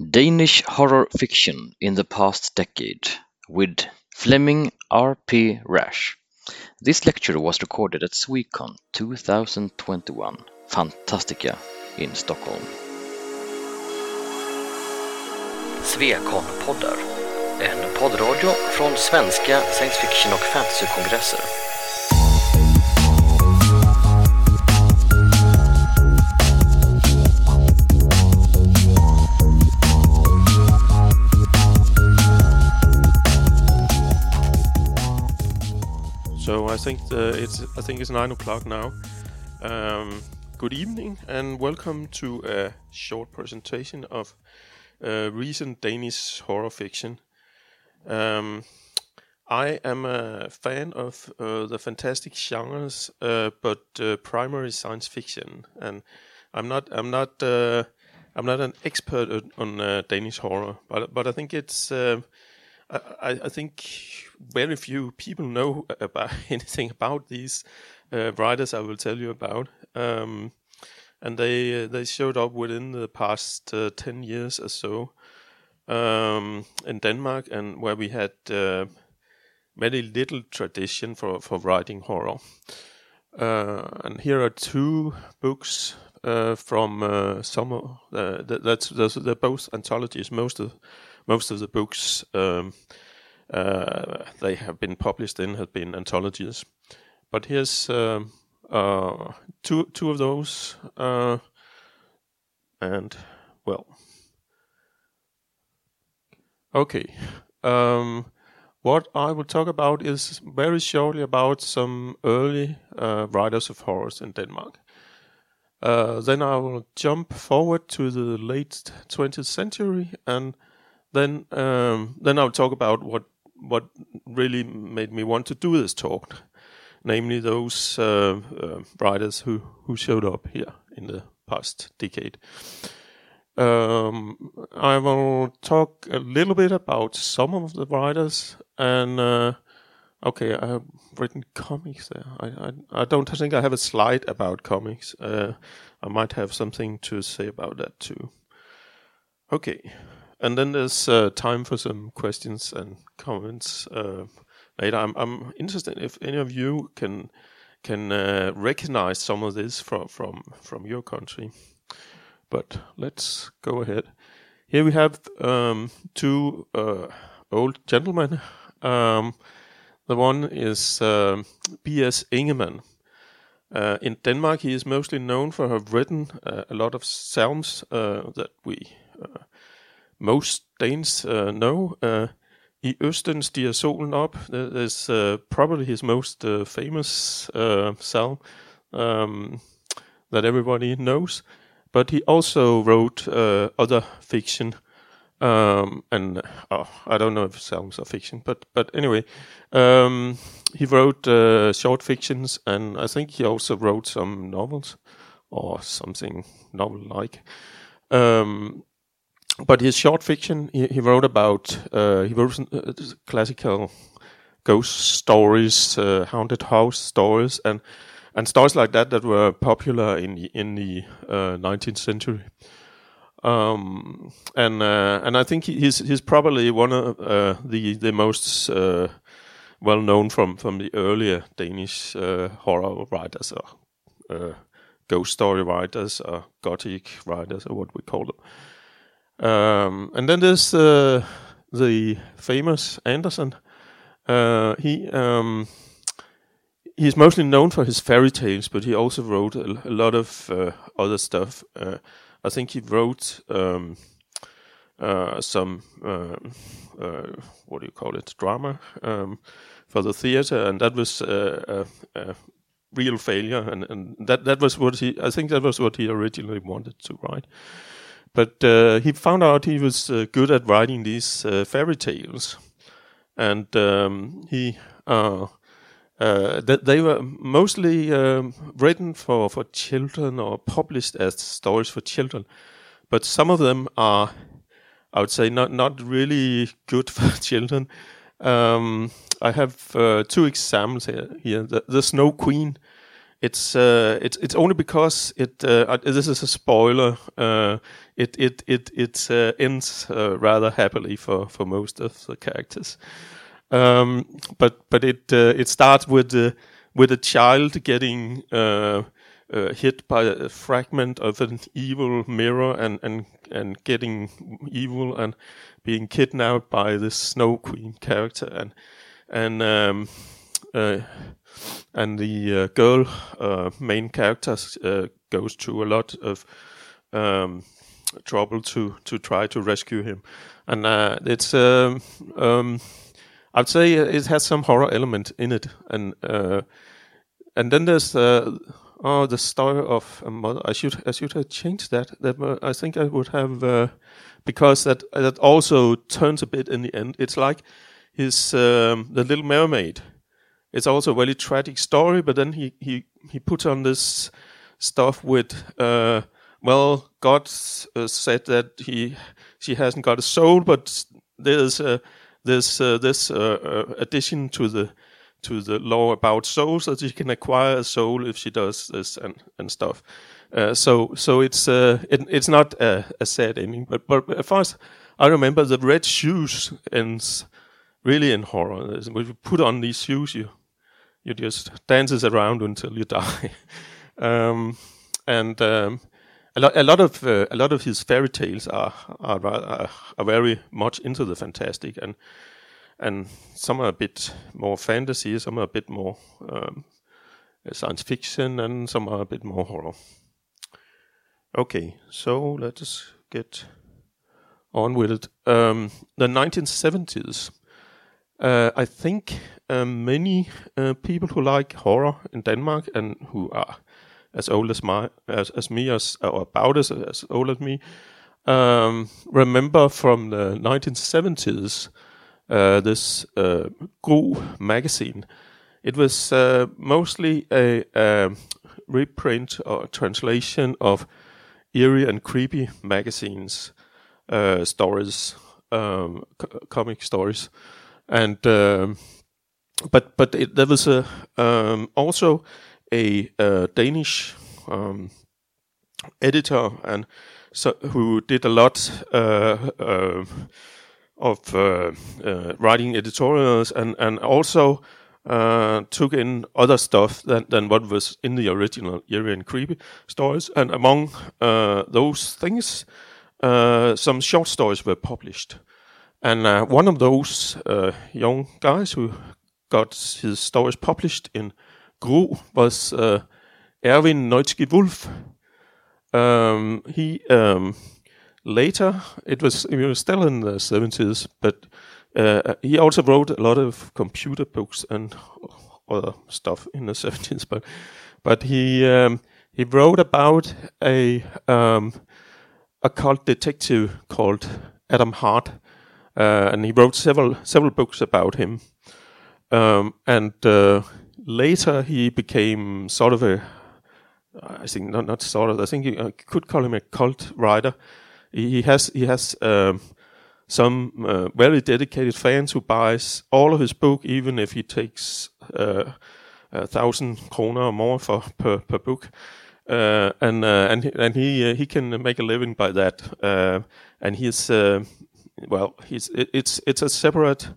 Danish Horror Fiction in the Past Decade with Flemming R. P. Rasch. This lecture was recorded at Swecon 2021, Fantastica in Stockholm. Swecon-poddar, en poddradio från svenska science fiction och fantasykongresser. So I think the, it's I think it's nine o'clock now. Um, good evening and welcome to a short presentation of uh, recent Danish horror fiction. Um, I am a fan of uh, the fantastic genres, uh, but uh, primary science fiction, and I'm not I'm not uh, I'm not an expert on, uh, Danish horror, but but I think it's I, I think very few people know about anything about these uh, writers I will tell you about. Um, and they they showed up within the past uh, ten years or so um, in Denmark, and where we had uh, very little tradition for for writing horror. Uh, and here are two books uh, from uh, some. Uh, that, that's, that's they're both anthologies. Most of most of the books um, uh, they have been published in have been anthologies. But here's um, uh, two two of those, uh, and well, okay. Um, what I will talk about is very shortly about some early uh, writers of horrors in Denmark. Uh, then I will jump forward to the late 20th century, and then um, then I'll talk about what what really made me want to do this talk, namely those uh, uh, writers who who showed up here in the past decade. Um, I will talk a little bit about some of the writers and. Uh, okay, I have written comics there. I, I, I don't think I have a slide about comics. Uh, I might have something to say about that too. Okay, and then there's uh, time for some questions and comments uh, later. I'm, I'm interested if any of you can can uh, recognize some of this from from from your country. But let's go ahead. Here we have um, two uh, old gentlemen. Um, the one is um, B.S. Ingemann. Uh, in Denmark, he is mostly known for have written uh, a lot of psalms that we most Danes uh, know. Uh, I Østen stiger solen op. Is uh, probably his most uh, famous uh, psalm um, that everybody knows. But he also wrote uh, other fiction. Um, and oh, I don't know if psalms are fiction, but but anyway, um, he wrote short fictions, and I think he also wrote some novels or something novel-like. Um, but his short fiction, he, he wrote about uh, he wrote uh, classical ghost stories, uh, haunted house stories, and and stories like that that were popular in the, in the 19th uh, century. Um, and uh, and I think he's he's probably one of uh, the the most well known from from the earlier Danish horror writers or ghost story writers or gothic writers or what we call them. Um, and then there's uh, the famous Andersen. Uh, he um, he's mostly known for his fairy tales, but he also wrote a, a lot of uh, other stuff. Uh, I think he wrote um, uh, some uh, what do you call it drama um, for the theater, and that was a, a real failure. And, and that that was what he I think that was what he originally wanted to write. But uh, he found out he was uh, good at writing these uh, fairy tales, and um, he uh, uh, that they were mostly um, written for for children or published as stories for children. But some of them are, I would say, not not really good for children. Um, I have two examples here. here. The, the Snow Queen it's uh, it's it's only because it uh, this is a spoiler. Uh, it it it it uh, ends uh, rather happily for for most of the characters. Um, but but it uh, it starts with uh, with a child getting uh, uh, hit by a fragment of an evil mirror and and and getting evil and being kidnapped by this Snow Queen character and and um, uh, and the uh, girl uh, main character uh, goes through a lot of um, trouble to to try to rescue him, and uh, it's um, um, I'd say it has some horror element in it, and uh, and then there's uh, oh the story of a mother. I should I should have changed that. That uh, I think I would have uh, because that that also turns a bit in the end. It's like his um, the Little Mermaid. It's also a very tragic story, but then he he he puts on this stuff with uh, well, God uh, said that he she hasn't got a soul, but there's this uh, this uh, uh, addition to the to the law about souls that she can acquire a soul if she does this and and stuff. Uh, so so it's uh, it, it's not a, a, sad ending, but but as far as I remember, the red shoes ends really in horror. When you put on these shoes, you you just dances around until you die. um, and um, a lot, a lot of uh, a lot of his fairy tales are are, are very much into the fantastic, and and some are a bit more fantasy, some are a bit more um, science fiction, and some are a bit more horror. Okay, so let us get on with it. Um, the 1970s. Uh, I think uh, many uh, people who like horror in Denmark and who are as old as my as, as me as or about as as old as me um, remember from the 1970s uh, this uh, magazine. It was uh, mostly a, a, reprint or translation of eerie and creepy magazines uh, stories, um, comic stories, and um, but but it, there was a um, also a uh, Danish um, editor and so, who did a lot uh, uh, of uh, uh, writing editorials and and also uh, took in other stuff than, than what was in the original eerie and creepy stories. And among those things, some short stories were published. And one of those young guys who got his stories published in Gru was uh, Erwin Neutzsky-Wulff. Um, he um, later it was it was still in the seventies, but uh, he also wrote a lot of computer books and other stuff in the seventies. But but he um, he wrote about a um, occult detective called Adam Hart, uh, and he wrote several several books about him. Um, and uh, later he became sort of a, I think not not sort of, I think you could call him a cult writer. He has he has um, some uh, very dedicated fans who buys all of his book, even if he takes uh, a thousand kroner or more for per per book. Uh, and uh, and he, and he uh, he can make a living by that. Uh, and he's well, he's it, it's it's a separate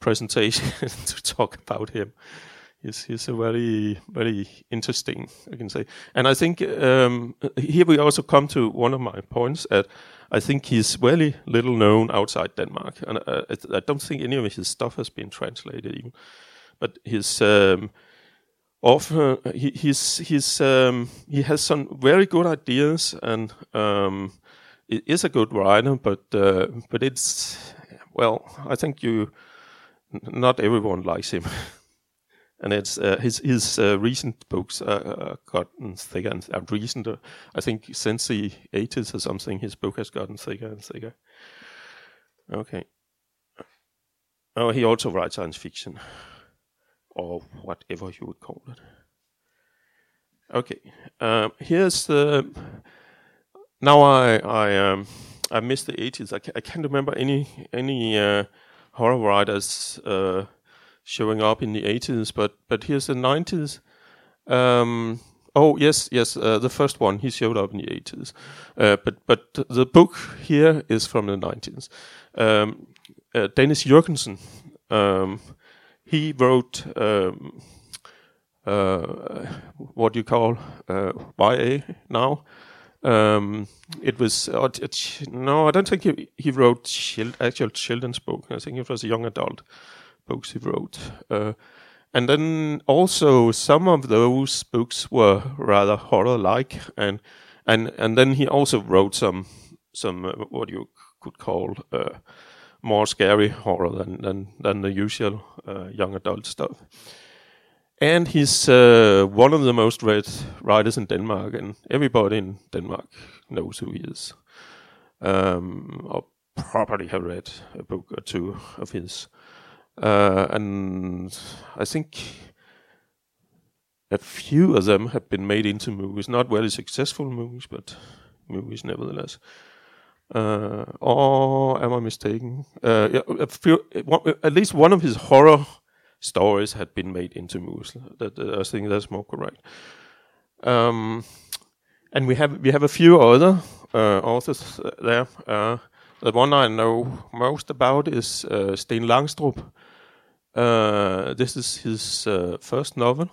presentation to talk about him. He's he's a very very interesting I can say, and I think um, here we also come to one of my points that I think he's very little known outside Denmark, and uh, I don't think any of his stuff has been translated even, but his um, often he he's he's um, he has some very good ideas and um, it is a good writer, but uh, but it's well I think you not everyone likes him. and it's uh, his his uh, recent books uh, gotten thicker and uh, recent. Uh, I think since the eighties or something, his book has gotten thicker and thicker. Okay. Oh, he also writes science fiction, or whatever you would call it. Okay, um, here's the. Now I I um I missed the eighties. I, ca- I can't remember any any uh, horror writers uh, showing up in the 80s, but but here's the 90s. Um, oh yes, yes. Uh, the first one he showed up in the eighties, uh, but but the book here is from the nineties. Um, uh, Dennis Jürgensen, um, he wrote um, uh, what you call YA now. Um, it was uh, no, I don't think he, he wrote actual children's book. I think it was young adult books he wrote. Uh, and then also some of those books were rather horror-like, and and and then he also wrote some some uh, what you could call uh, more scary horror than than than the usual uh, young adult stuff. And he's uh, one of the most read writers in Denmark, and everybody in Denmark knows who he is. Um, or probably have read a book or two of his. Uh, and I think a few of them have been made into movies, not very successful movies, but movies nevertheless. Uh, or am I mistaken? Uh, yeah, a few, at least one of his horror stories had been made into movies. That, I think that's more correct. Um, and we have we have a few other uh, authors there. Uh, the one I know most about is uh, Sten Langstrup. Uh, this is his uh, first novel,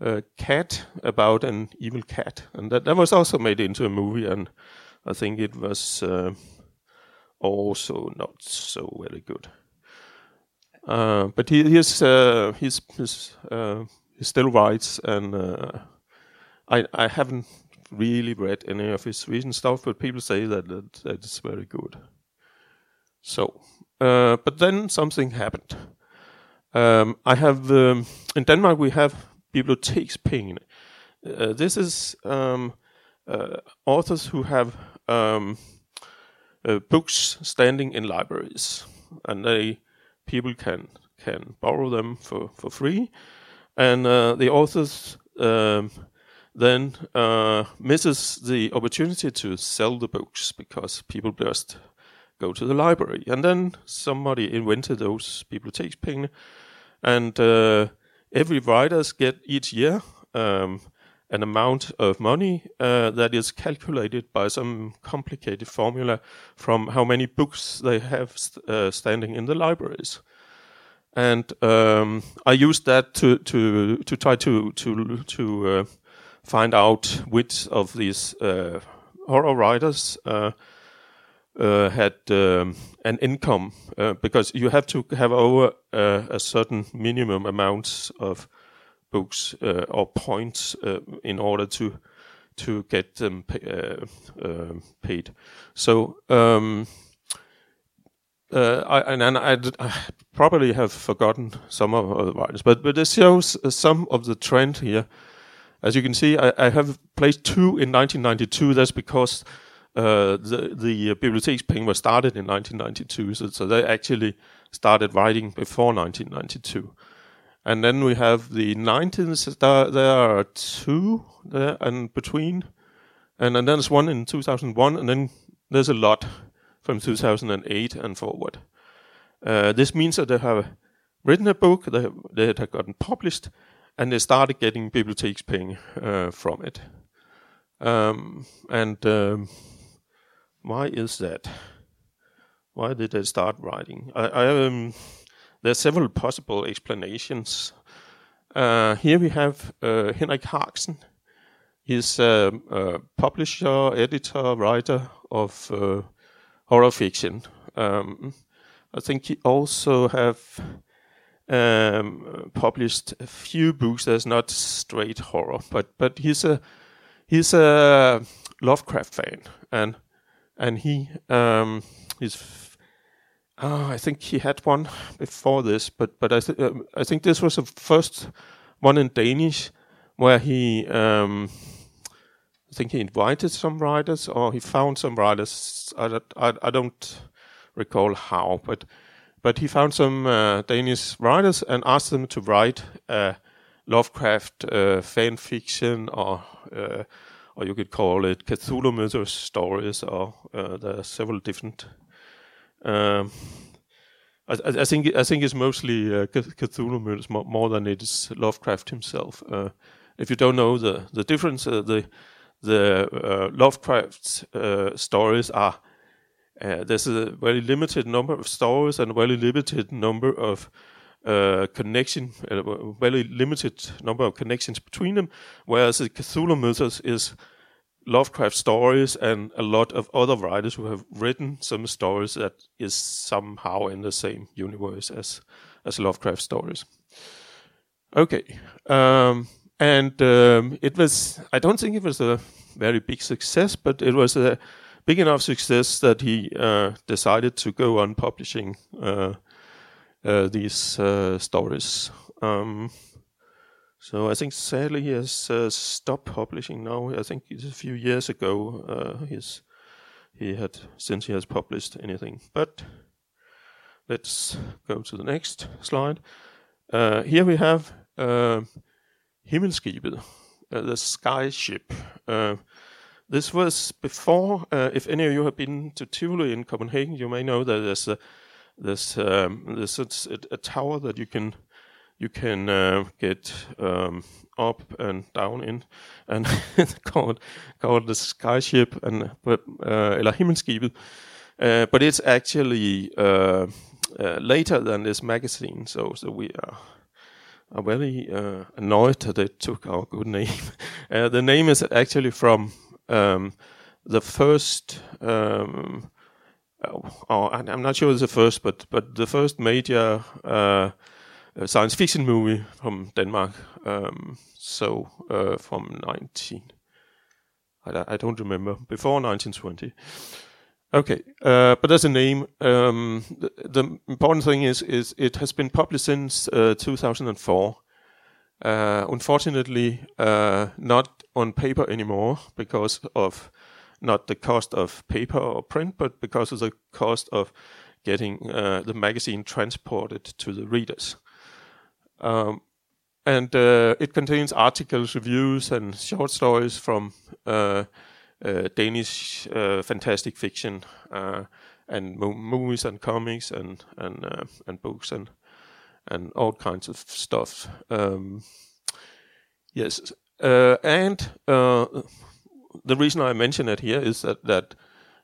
uh, Cat, about an evil cat, and that, that was also made into a movie, and I think it was also not so very good. Uh, but he uh, he's, he's uh, he still writes, and I I haven't really read any of his recent stuff, but people say that that, it's very good. So, but then something happened. Um, I have um, in Denmark we have bibliotekspengene. Uh, this is um, uh, authors who have um, uh, books standing in libraries, and they people can can borrow them for for free, and uh, the authors um, then uh, misses the opportunity to sell the books because people just go to the library, and then somebody invented those bibliotekspengene, and uh, every writers get each year. Um, an amount of money uh, that is calculated by some complicated formula from how many books they have st uh, standing in the libraries. And um, I used that to to to try to to to uh, find out which of these uh, horror writers uh, uh, had um, an income because you have to have over a certain minimum amount of books uh, or points uh, in order to to get them pay, uh, paid. So um, I, and, and I, probably have forgotten some of the writers, but but this shows some of the trend here. As you can see, I, I have placed two in 1992. That's because uh, the the bibliotekspenge was started in 1992, so, so, they actually started writing before 1992. And then we have the 19s. There, there are two there and between, and, and then there's one in 2001, and then there's a lot from 2008 and forward. Uh, this means that they have written a book, they have, they have gotten published, and they started getting bibliotekspenge uh, from it. Um, and um, why is that? Why did they start writing? I, I um, there are several possible explanations. Uh, here we have uh, Henrik Harksen. He's a, a, publisher, editor, writer of uh, horror fiction. Um, I think he also have um, published a few books that's not straight horror, but but he's a he's a Lovecraft fan, and and he um, uh, I think he had one before this, but but I th- uh, I think this was the first one in Danish where he um, I think he invited some writers or he found some writers. I, I, I don't recall how, but but he found some uh, Danish writers and asked them to write uh, Lovecraft uh, fan fiction or uh, or you could call it Cthulhu mythos stories or uh, there are several different um, I, I, think I think it's mostly uh, Cthulhu mythos more, than it is Lovecraft himself. Uh, if you don't know the the difference, uh, the the uh, Lovecraft uh, stories are uh, there's a very limited number of stories and a very limited number of uh, connection, very limited number of connections between them, whereas the Cthulhu mythos is Lovecraft stories and a lot of other writers who have written some stories that is somehow in the same universe as as Lovecraft stories. Okay, um, and um, it was. I don't think it was a very big success, but it was a big enough success that he uh, decided to go on publishing uh, uh, these uh, stories. Um, so I think sadly he has uh, stopped publishing now. I think it's a few years ago. Uh, he's he had since he has published anything. But let's go to the next slide. Uh, here we have uh, Himmelskibet, the sky ship. Uh, this was before. Uh, if any of you have been to Tivoli in Copenhagen, you may know that there's a there's um, there's a, a, tower that you can you can uh, get um, up and down in, and called called the skyship and but uh, eller himmelskibet. Uh, but it's actually uh, uh, later than this magazine, so so we are are very uh, annoyed that they took our good name. uh, the name is actually from um, the first. Um, oh, I'm not sure it's the first, but but the first major science fiction movie from Denmark. Um, so uh, from 19, I, I, don't remember before 1920. Okay, uh, but as a name, um, the, the, important thing is is it has been published since uh, 2004. Uh, unfortunately, not on paper anymore because of not the cost of paper or print, but because of the cost of getting uh, the magazine transported to the readers. Um, and uh, it contains articles, reviews, and short stories from uh, Danish uh, fantastic fiction uh, and mo- movies and comics and and and books and and all kinds of stuff. Um, yes, and the reason I mention it here is that that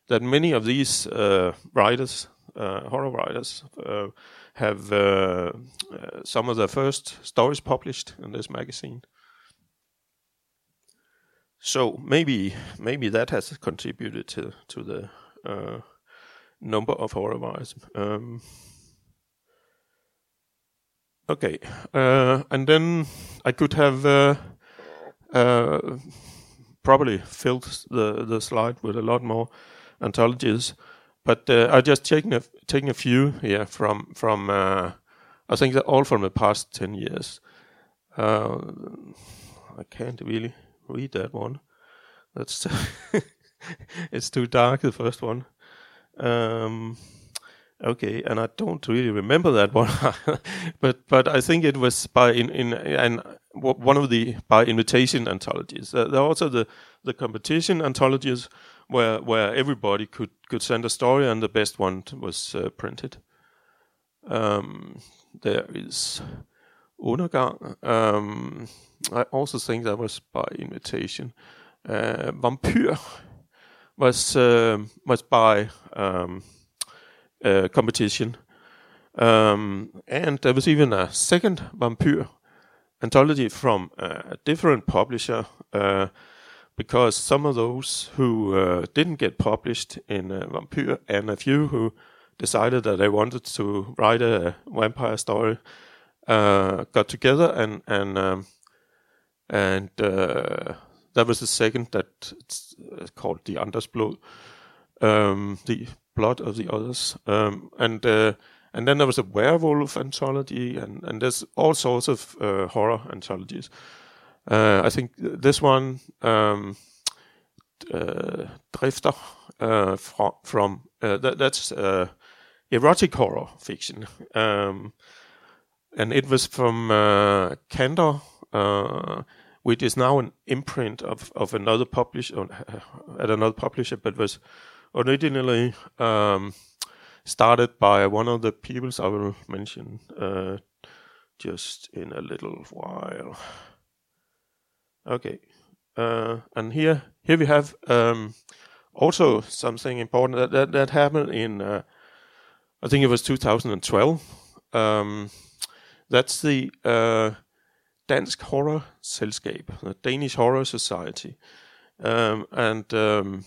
that many of these uh, writers, uh, horror writers, uh, have some of their first stories published in this magazine. So maybe maybe that has contributed to to the uh, number of horror writers. Um, okay, uh, and then I could have uh, uh, probably filled the the slide with a lot more anthologies, but uh, I just taken a taken a few here from from uh, I think they're all from the past ten years. I can't really read that one. That's it's too dark. The first one. Um, okay, and I don't really remember that one, but but I think it was by in in and one of the by invitation anthologies. Uh, there are also the the competition anthologies where where everybody could could send a story and the best one was uh, printed. Um, there is Undergang. Um, I also think that was by invitation. Uh, Vampyr was uh, was by um, uh, competition, um, and there was even a second Vampyr anthology from a different publisher uh, because some of those who uh, didn't get published in uh, and a few who decided that they wanted to write a vampire story uh, got together and and um, and uh, that was the second that it's uh, called the Andres Blod, um, the blood of the others, um, and uh, and then there was a werewolf anthology, and and there's all sorts of horror anthologies. Uh, I think this one, um, uh, Drifter, from, from that, that's erotic horror fiction. Um, and it was from uh, uh, which is now an imprint of, of another publisher uh, at another publisher, but was originally um, started by one of the peoples I will mention uh, just in a little while. Okay, uh, and here here we have um, also something important that that, that happened in uh, I think it was 2012. Um, that's the uh, Dansk Horror Selskab, the Danish Horror Society, um, and um,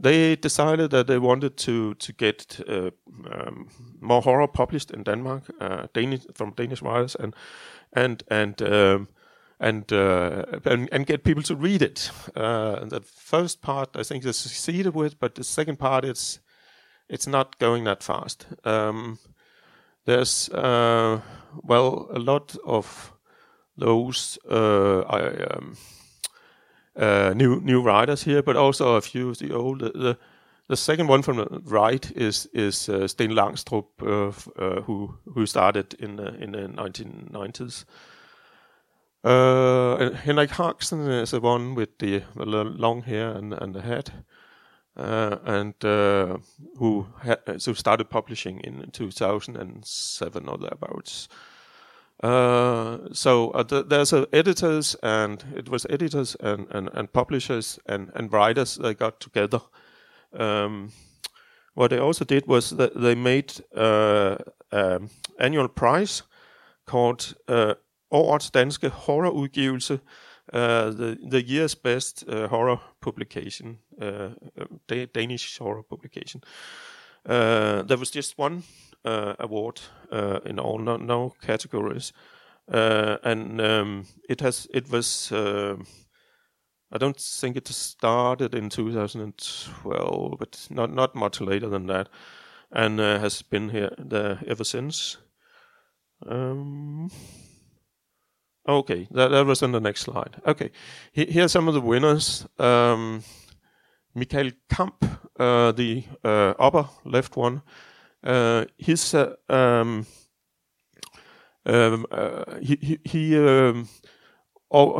they decided that they wanted to to get uh, um, more horror published in Denmark, uh, Danish from Danish writers, and and and um, and, uh, and, and get people to read it. Uh, the first part I think they succeeded with, but the second part it's it's not going that fast. Um, there's uh, well a lot of those uh, I, um, uh, new new writers here, but also a few of the old. The, the, second one from the right is is uh, Sten Langstrup, uh, who who started in in the 1990s. Uh, Henrik Harksen is the one with the, the long hair and, and the hat, uh, and uh, who so started publishing in 2007 or thereabouts. So uh, th- there's editors and it was editors and, and, and publishers and, and writers that got together. Um, what they also did was that they made uh, um, annual prize called uh, Årets Danske Horrorudgivelse, uh, the, the year's best uh, horror publication, uh, da- Danish horror publication. Uh, there was just one uh, award uh, in all, no, no categories, and um, it has it was. I don't think it started in 2012, but not not much later than that, and has been here there ever since. Um, Okay, that, that was on the next slide. Okay, here are some of the winners. Um, Michael Kamp, uh, the uh, upper left one, uh, he's uh, um, um, uh, he he he, um,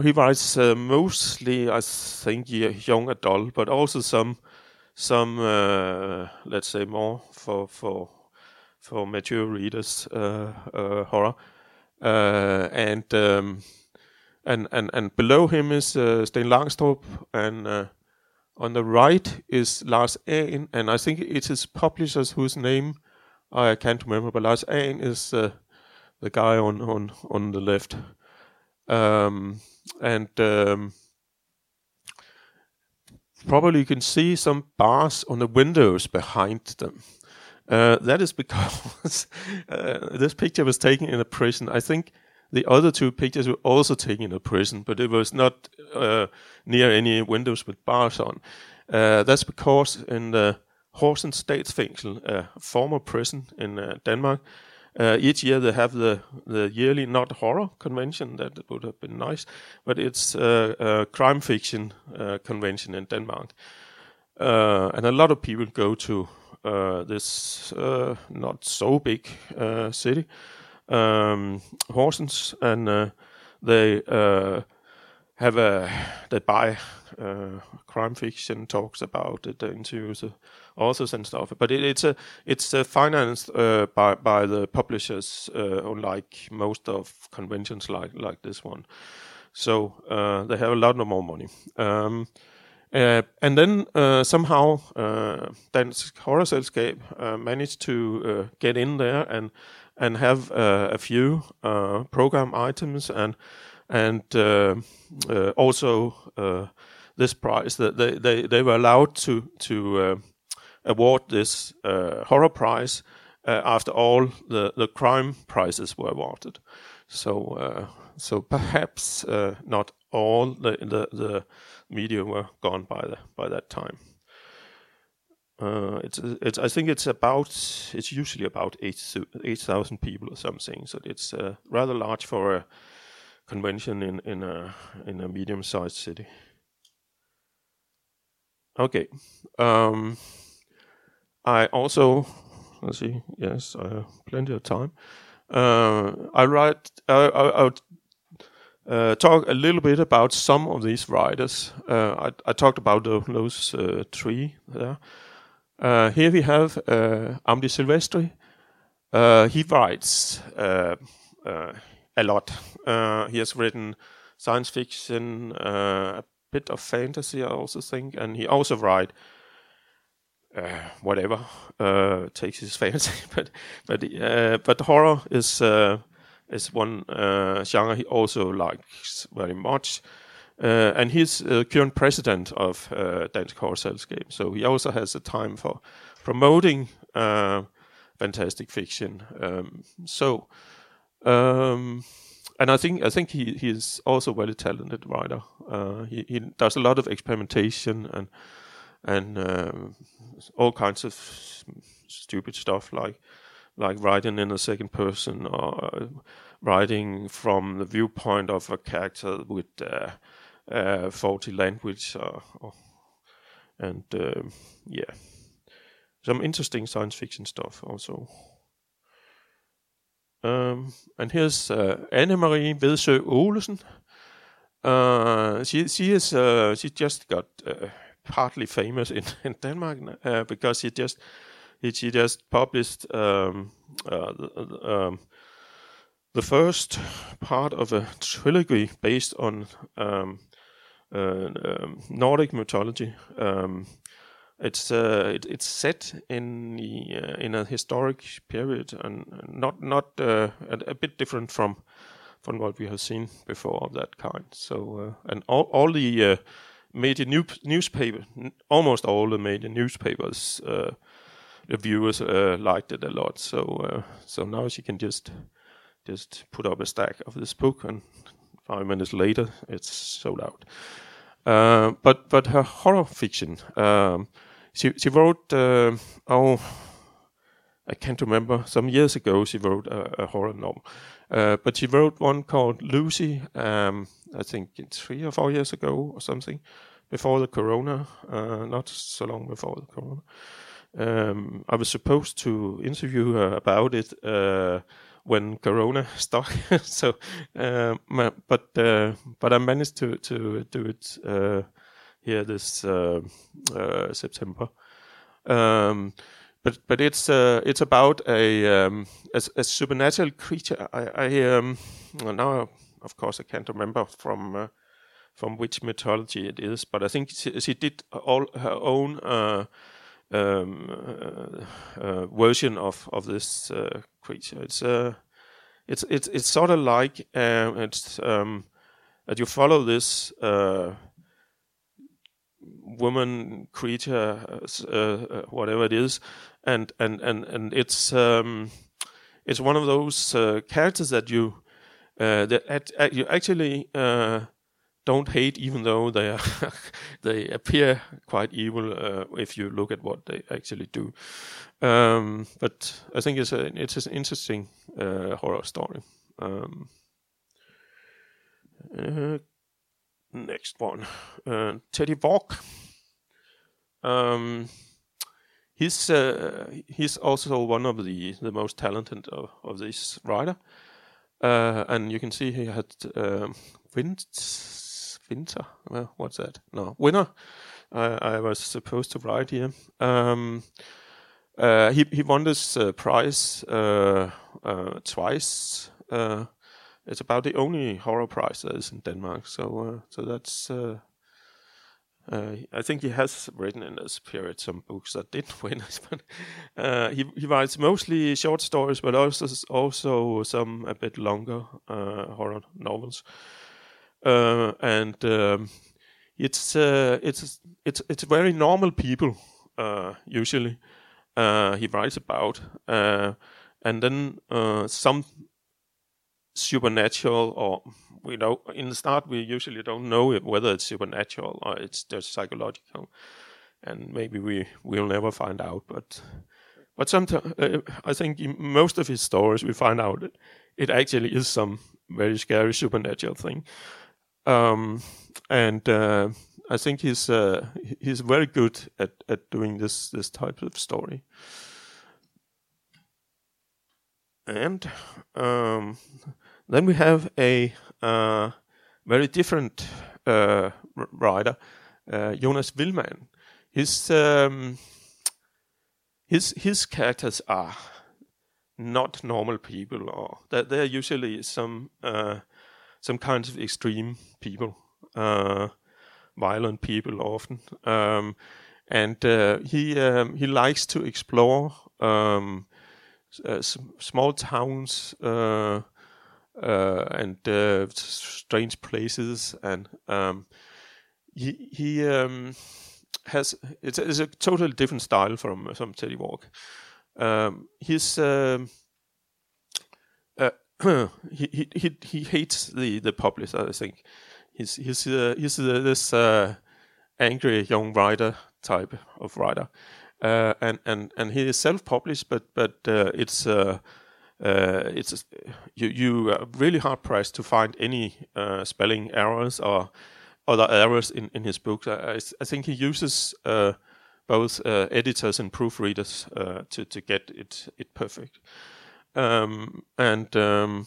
he writes uh, mostly, I think, young adult, but also some some let's say more for for for mature readers horror. Uh, and um, and and and below him is uh, Sten Langstrup, and uh, on the right is Lars Ahn, and I think it is publishers whose name I can't remember, but Lars Ahn is uh, the guy on on on the left, um, and um, probably you can see some bars on the windows behind them. Uh, that is because uh, this picture was taken in a prison. I think the other two pictures were also taken in a prison, but it was not uh, near any windows with bars on. Uh, that's because in the Horsens Statsfængsel, a former prison in uh, Denmark, each year they have the, the yearly not horror convention that would have been nice, but it's a crime fiction convention in Denmark, and a lot of people go to this uh, not so big uh, city, um, Horsens, and they have a they buy uh, crime fiction talks about it interviews the authors and stuff. But it, it's a it's uh, financed uh, by by the publishers unlike most of conventions like like this one. So they have a lot more money. Um, uh, and then uh, somehow uh, Dansk Horror Selskab uh, managed to uh, get in there and and have uh, a few program items and and also this prize that they, they, they were allowed to to award this horror prize after all the, the crime prizes were awarded. So so perhaps not all the the, the media were gone by the, by that time. Uh, it's it's I think it's about it's usually about eight eight thousand people or something. So it's uh, rather large for a convention in in a in a medium sized city. Okay, um, I also let's see. Yes, I have plenty of time. Uh, I write. I, I, I uh, talk a little bit about some of these writers. Uh, I, I, talked about the, those uh, three there. Uh, here we have uh, Amdi Silvestri. He writes a lot. he has written science fiction, a bit of fantasy, I also think, and he also write uh, whatever uh, takes his fancy. but but uh, but horror is uh, is one uh, genre he also likes very much. Uh, and he's current president of uh, Dansk Horror Selskab, so he also has a time for promoting fantastic fiction. Um, so, um, and I think I think he he is also a very talented writer. he he does a lot of experimentation and and um, all kinds of stupid stuff like like writing in the second person or uh, writing from the viewpoint of a character with uh, uh, faulty language or, or and um, yeah some interesting science fiction stuff also um, and here's uh, Anne Marie Vedsø Olesen. Uh, she she is uh, she just got partly famous in, in Denmark uh, because he just he, he just published um, uh, the, um, the first part of a trilogy based on um, uh, um, Nordic mythology. Um, it's uh, it, it's set in the, uh, in a historic period and not not uh, a, a, bit different from from what we have seen before of that kind. So and all all the major new, newspaper, almost all the major newspapers, uh, the viewers uh, liked it a lot. So uh, so now she can just just put up a stack of this book, and five minutes later it's sold out. Uh, but but her horror fiction, um, she she wrote uh, oh. I can't remember. Some years ago, she wrote a, a horror novel, uh, but she wrote one called Lucy. Um, I think three or four years ago or something, before the corona, uh, not so long before the corona. Um, I was supposed to interview her about it uh, when Corona stuck. so, uh, but uh, but I managed to to do it uh, here this uh, September. Um, but but it's it's about a, um, a, a supernatural creature. I, I um, now of course I can't remember from from which mythology it is, but I think she, she did all her own uh, um, uh, uh, version of of this uh, creature. It's uh, it's it's it's sort of like it's um, that you follow this uh, woman creature, whatever it is, and and and and it's um, it's one of those characters that you that at, you actually don't hate, even though they are they appear quite evil uh, if you look at what they actually do. Um, but I think it's a it's an interesting uh, horror story. Um, uh, next one, uh, Teddy Vork. Um, he's uh, he's also one of the the most talented of, of this writer, uh, and you can see he had um, wins winter. Well, what's that? No, winner. I, I was supposed to write here. Um, uh, he he won this uh, prize uh, twice. It's about the only horror prize that is in Denmark. So so that's. I think he has written in this period some books that didn't win, but he he writes mostly short stories, but also also some a bit longer horror novels. Uh, and um, it's uh, it's it's it's very normal people uh, usually he writes about, and then some supernatural or we know in the start we usually don't know whether it's supernatural or it's just psychological and maybe we will never find out but but sometimes uh, i think in most of his stories we find out that it actually is some very scary supernatural thing um, and uh, I think he's uh, he's very good at, at doing this this type of story. And um, then we have a uh, very different uh, writer, uh, Jonas Wilmann. His um, his his characters are not normal people, or they're, they're usually some uh, some kinds of extreme people, uh, violent people often, um, and uh, he um, he likes to explore um, uh, small towns uh, uh, and uh, strange places, and um, he he um, has it's, it's, a totally different style from from Teddy Vork. Um, his um, uh, he, he he he hates the the publisher. I think he's he's uh, he's uh, this uh, angry young writer type of writer, and and and he is self-published, but but uh, it's uh, it's you you are really hard pressed to find any spelling errors or other errors in in his books. I, I think he uses both editors and proofreaders to to get it it perfect. Um, and um,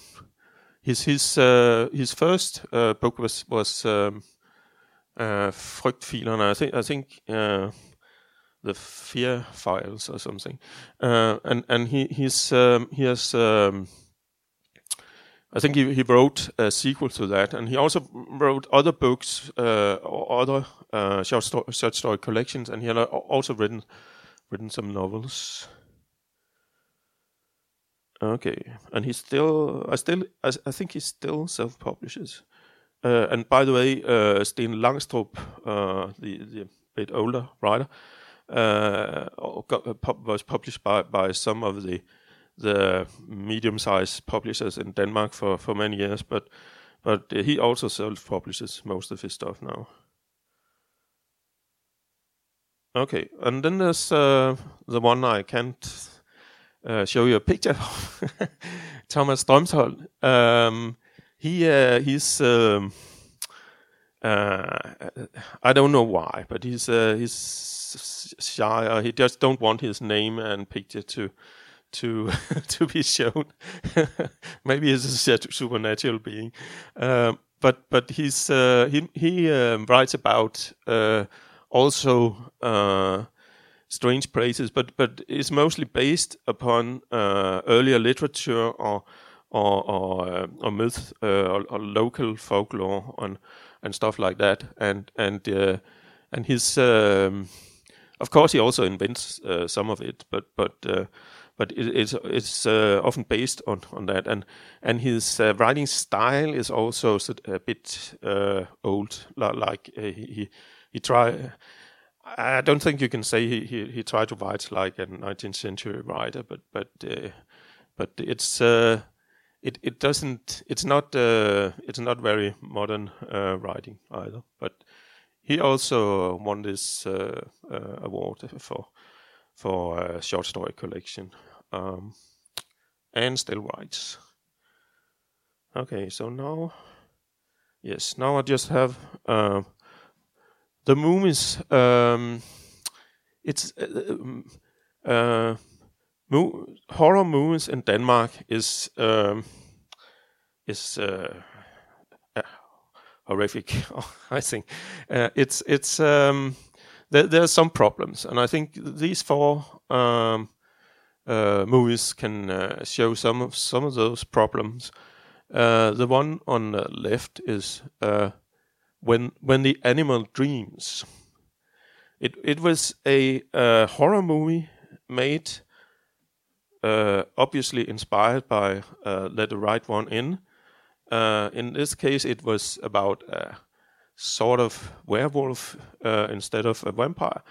his his uh, his first uh, book was was um, uh. I think I think uh, the Fear Files or something. Uh, and and he he's um, he has. Um, I think he, he wrote a sequel to that, and he also wrote other books uh, or other uh, short, story, short story collections, and he had also written written some novels. Okay, and he still, I still, I, I think he still self publishes. Uh, and by the way, uh, Langstrup, uh, the the bit older writer, was published by by some of the the medium sized publishers in Denmark for for many years, but but he also self publishes most of his stuff now. Okay, and then there's uh, the one I can't uh, show you a picture of Thomas Strömsholm. Um, he uh, he's um, uh, I don't know why, but he's uh, he's shy. he just don't want his name and picture to to to be shown. Maybe he's a supernatural being, um, but but he's uh, he he um, writes about uh, also strange places, but but it's mostly based upon uh, earlier literature or or or, uh, or myth uh, or, or, local folklore and and stuff like that. And and uh, and his um, of course he also invents uh, some of it, but but uh, but it, it's it's often based on on that. And and his writing style is also a bit old, like he he, he try I don't think you can say he, he, he tried to write like a 19th century writer, but but uh, but it's uh, it it doesn't it's not uh, it's not very modern uh, writing either. But he also won this uh, uh, award for for a short story collection, um, and still writes. Okay, so now yes, now I just have the movies um, it's uh, uh, mo- horror movies in Denmark is um, is uh, horrific. I think uh, it's it's um, there, there are some problems, and I think these four um, uh, movies can uh, show some of some of those problems. the one on the left is when when the animal dreams. It it was a uh, horror movie made, uh, obviously inspired by uh, Let the Right One In. Uh, in this case, it was about a sort of werewolf uh, instead of a vampire,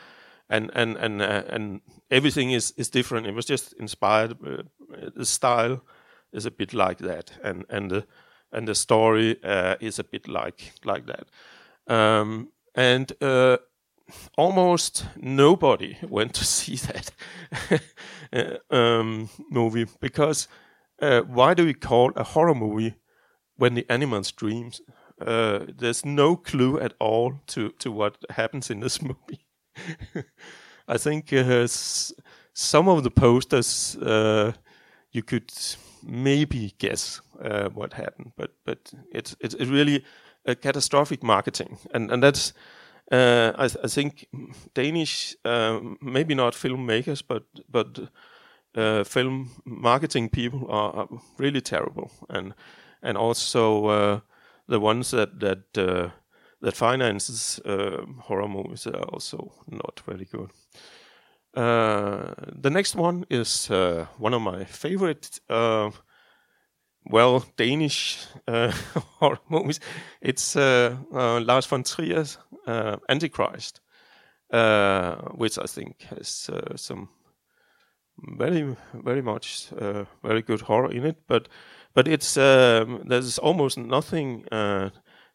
and and and uh, and everything is is different. It was just inspired. the style is a bit like that, and and the and the story uh, is a bit like like that. Um, and uh, almost nobody went to see that uh, um, movie because uh, why do we call a horror movie when the animals dreams? Uh, there's no clue at all to, to what happens in this movie. I think uh, some of the posters you could maybe guess uh, what happened, but but it's it's really a catastrophic marketing, and and that's uh, I, I, think Danish uh, maybe not filmmakers, but but uh, film marketing people are, are, really terrible, and and also uh, the ones that that uh, that finances uh, horror movies are also not very good. Uh, the next one is uh, one of my favorite, uh, well, Danish uh, horror movies. It's Lars von Trier's Antichrist, which I think has some very, very much very good horror in it, but but it's um, there's almost nothing uh,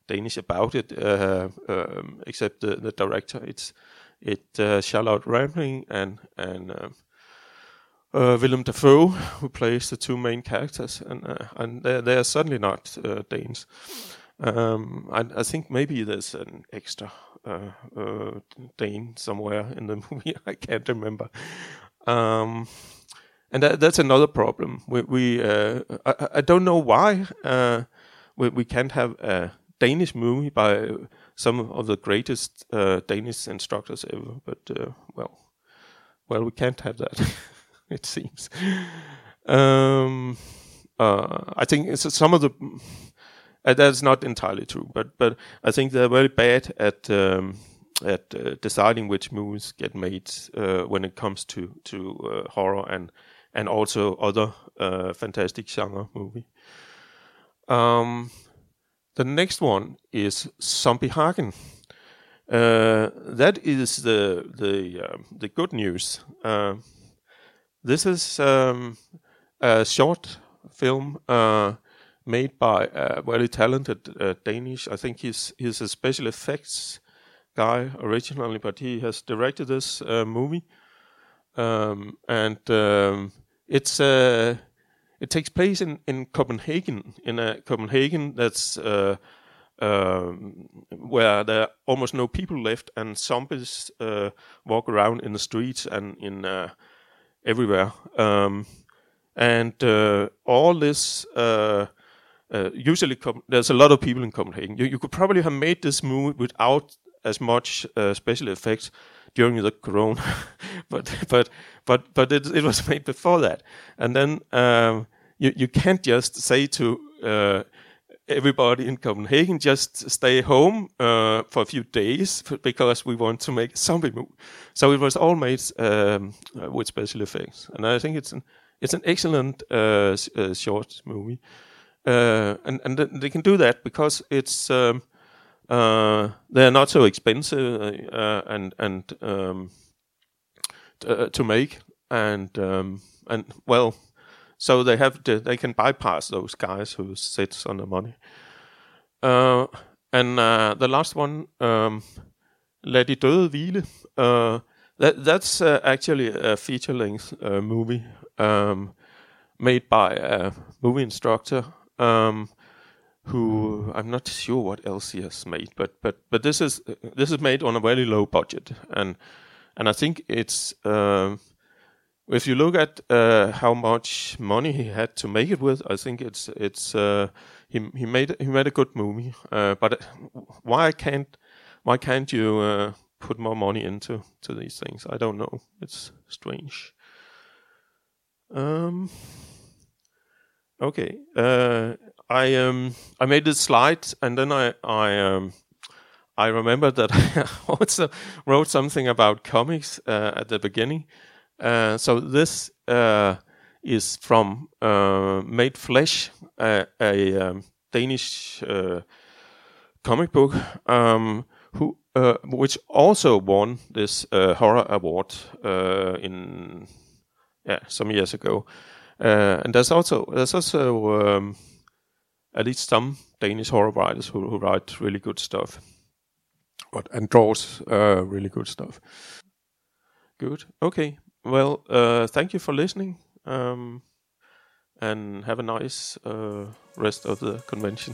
Danish about it uh, um, except the, the, director. It's it uh, Charlotte Rampling and and um, uh, Willem Dafoe who plays the two main characters, and uh, and they're, they're certainly not uh, Danes. Um, I, I, think maybe there's an extra Dane somewhere in the movie. I can't remember. Um, and that, that's another problem. We, we uh, I, I, don't know why uh, we, we can't have a Danish movie by some of the greatest uh, Danish instructors ever. But uh, well, well, we can't have that. it seems. Um, uh, I think some of the uh, that's not entirely true, but but I think they're very bad at. Um, at deciding which movies get made when it comes to to horror and and also other uh, fantastic genre movie. Um, the next one is Zombie Hagen. Uh, that is the the uh, the good news. Uh, this is um, a short film uh, made by a very talented uh, Danish. I think he's he's a special effects guy originally, but he has directed this movie. Um, and um, it's uh, it takes place in, in Copenhagen, in a Copenhagen that's uh, uh, where there are almost no people left, and zombies uh, walk around in the streets and in uh, everywhere. Um, and uh, all this usually there's a lot of people in Copenhagen. You, you could probably have made this movie without as much special effects during the corona, but but but but it, it was made before that, and then um, you you can't just say to uh, everybody in Copenhagen just stay home uh, for a few days because we want to make a zombie movie. So it was all made um, uh, with special effects, and I think it's an it's an excellent uh, uh short movie, uh, and and they can do that because it's. Um, uh, they are not so expensive uh, and and um, uh, to make, and um, and well, so they have to, they can bypass those guys who sits on the money. Uh, and uh, the last one, um, Lad de døde hvile. Uh, that that's uh, actually a feature length uh, movie um, made by a movie instructor. Um, who I'm not sure what else he has made, but but but this is this is made on a very low budget, and and I think it's uh, if you look at uh, how much money he had to make it with, I think it's it's uh, he he made he made a good movie, uh, but why can't why can't you uh, put more money into to these things? I don't know. It's strange. Um. Okay. Uh, I um I made this slide and then I I um I remember that I also wrote something about comics uh, at the beginning. Uh, so this uh, is from uh, Made Flesh, a um, Danish uh, comic book, um, who uh, which also won this horror award in yeah some years ago. and there's also there's also um, at least some Danish horror writers who, who write really good stuff, but and draws uh, really good stuff. Good. Okay. Well, uh, thank you for listening, um, and have a nice uh, rest of the convention.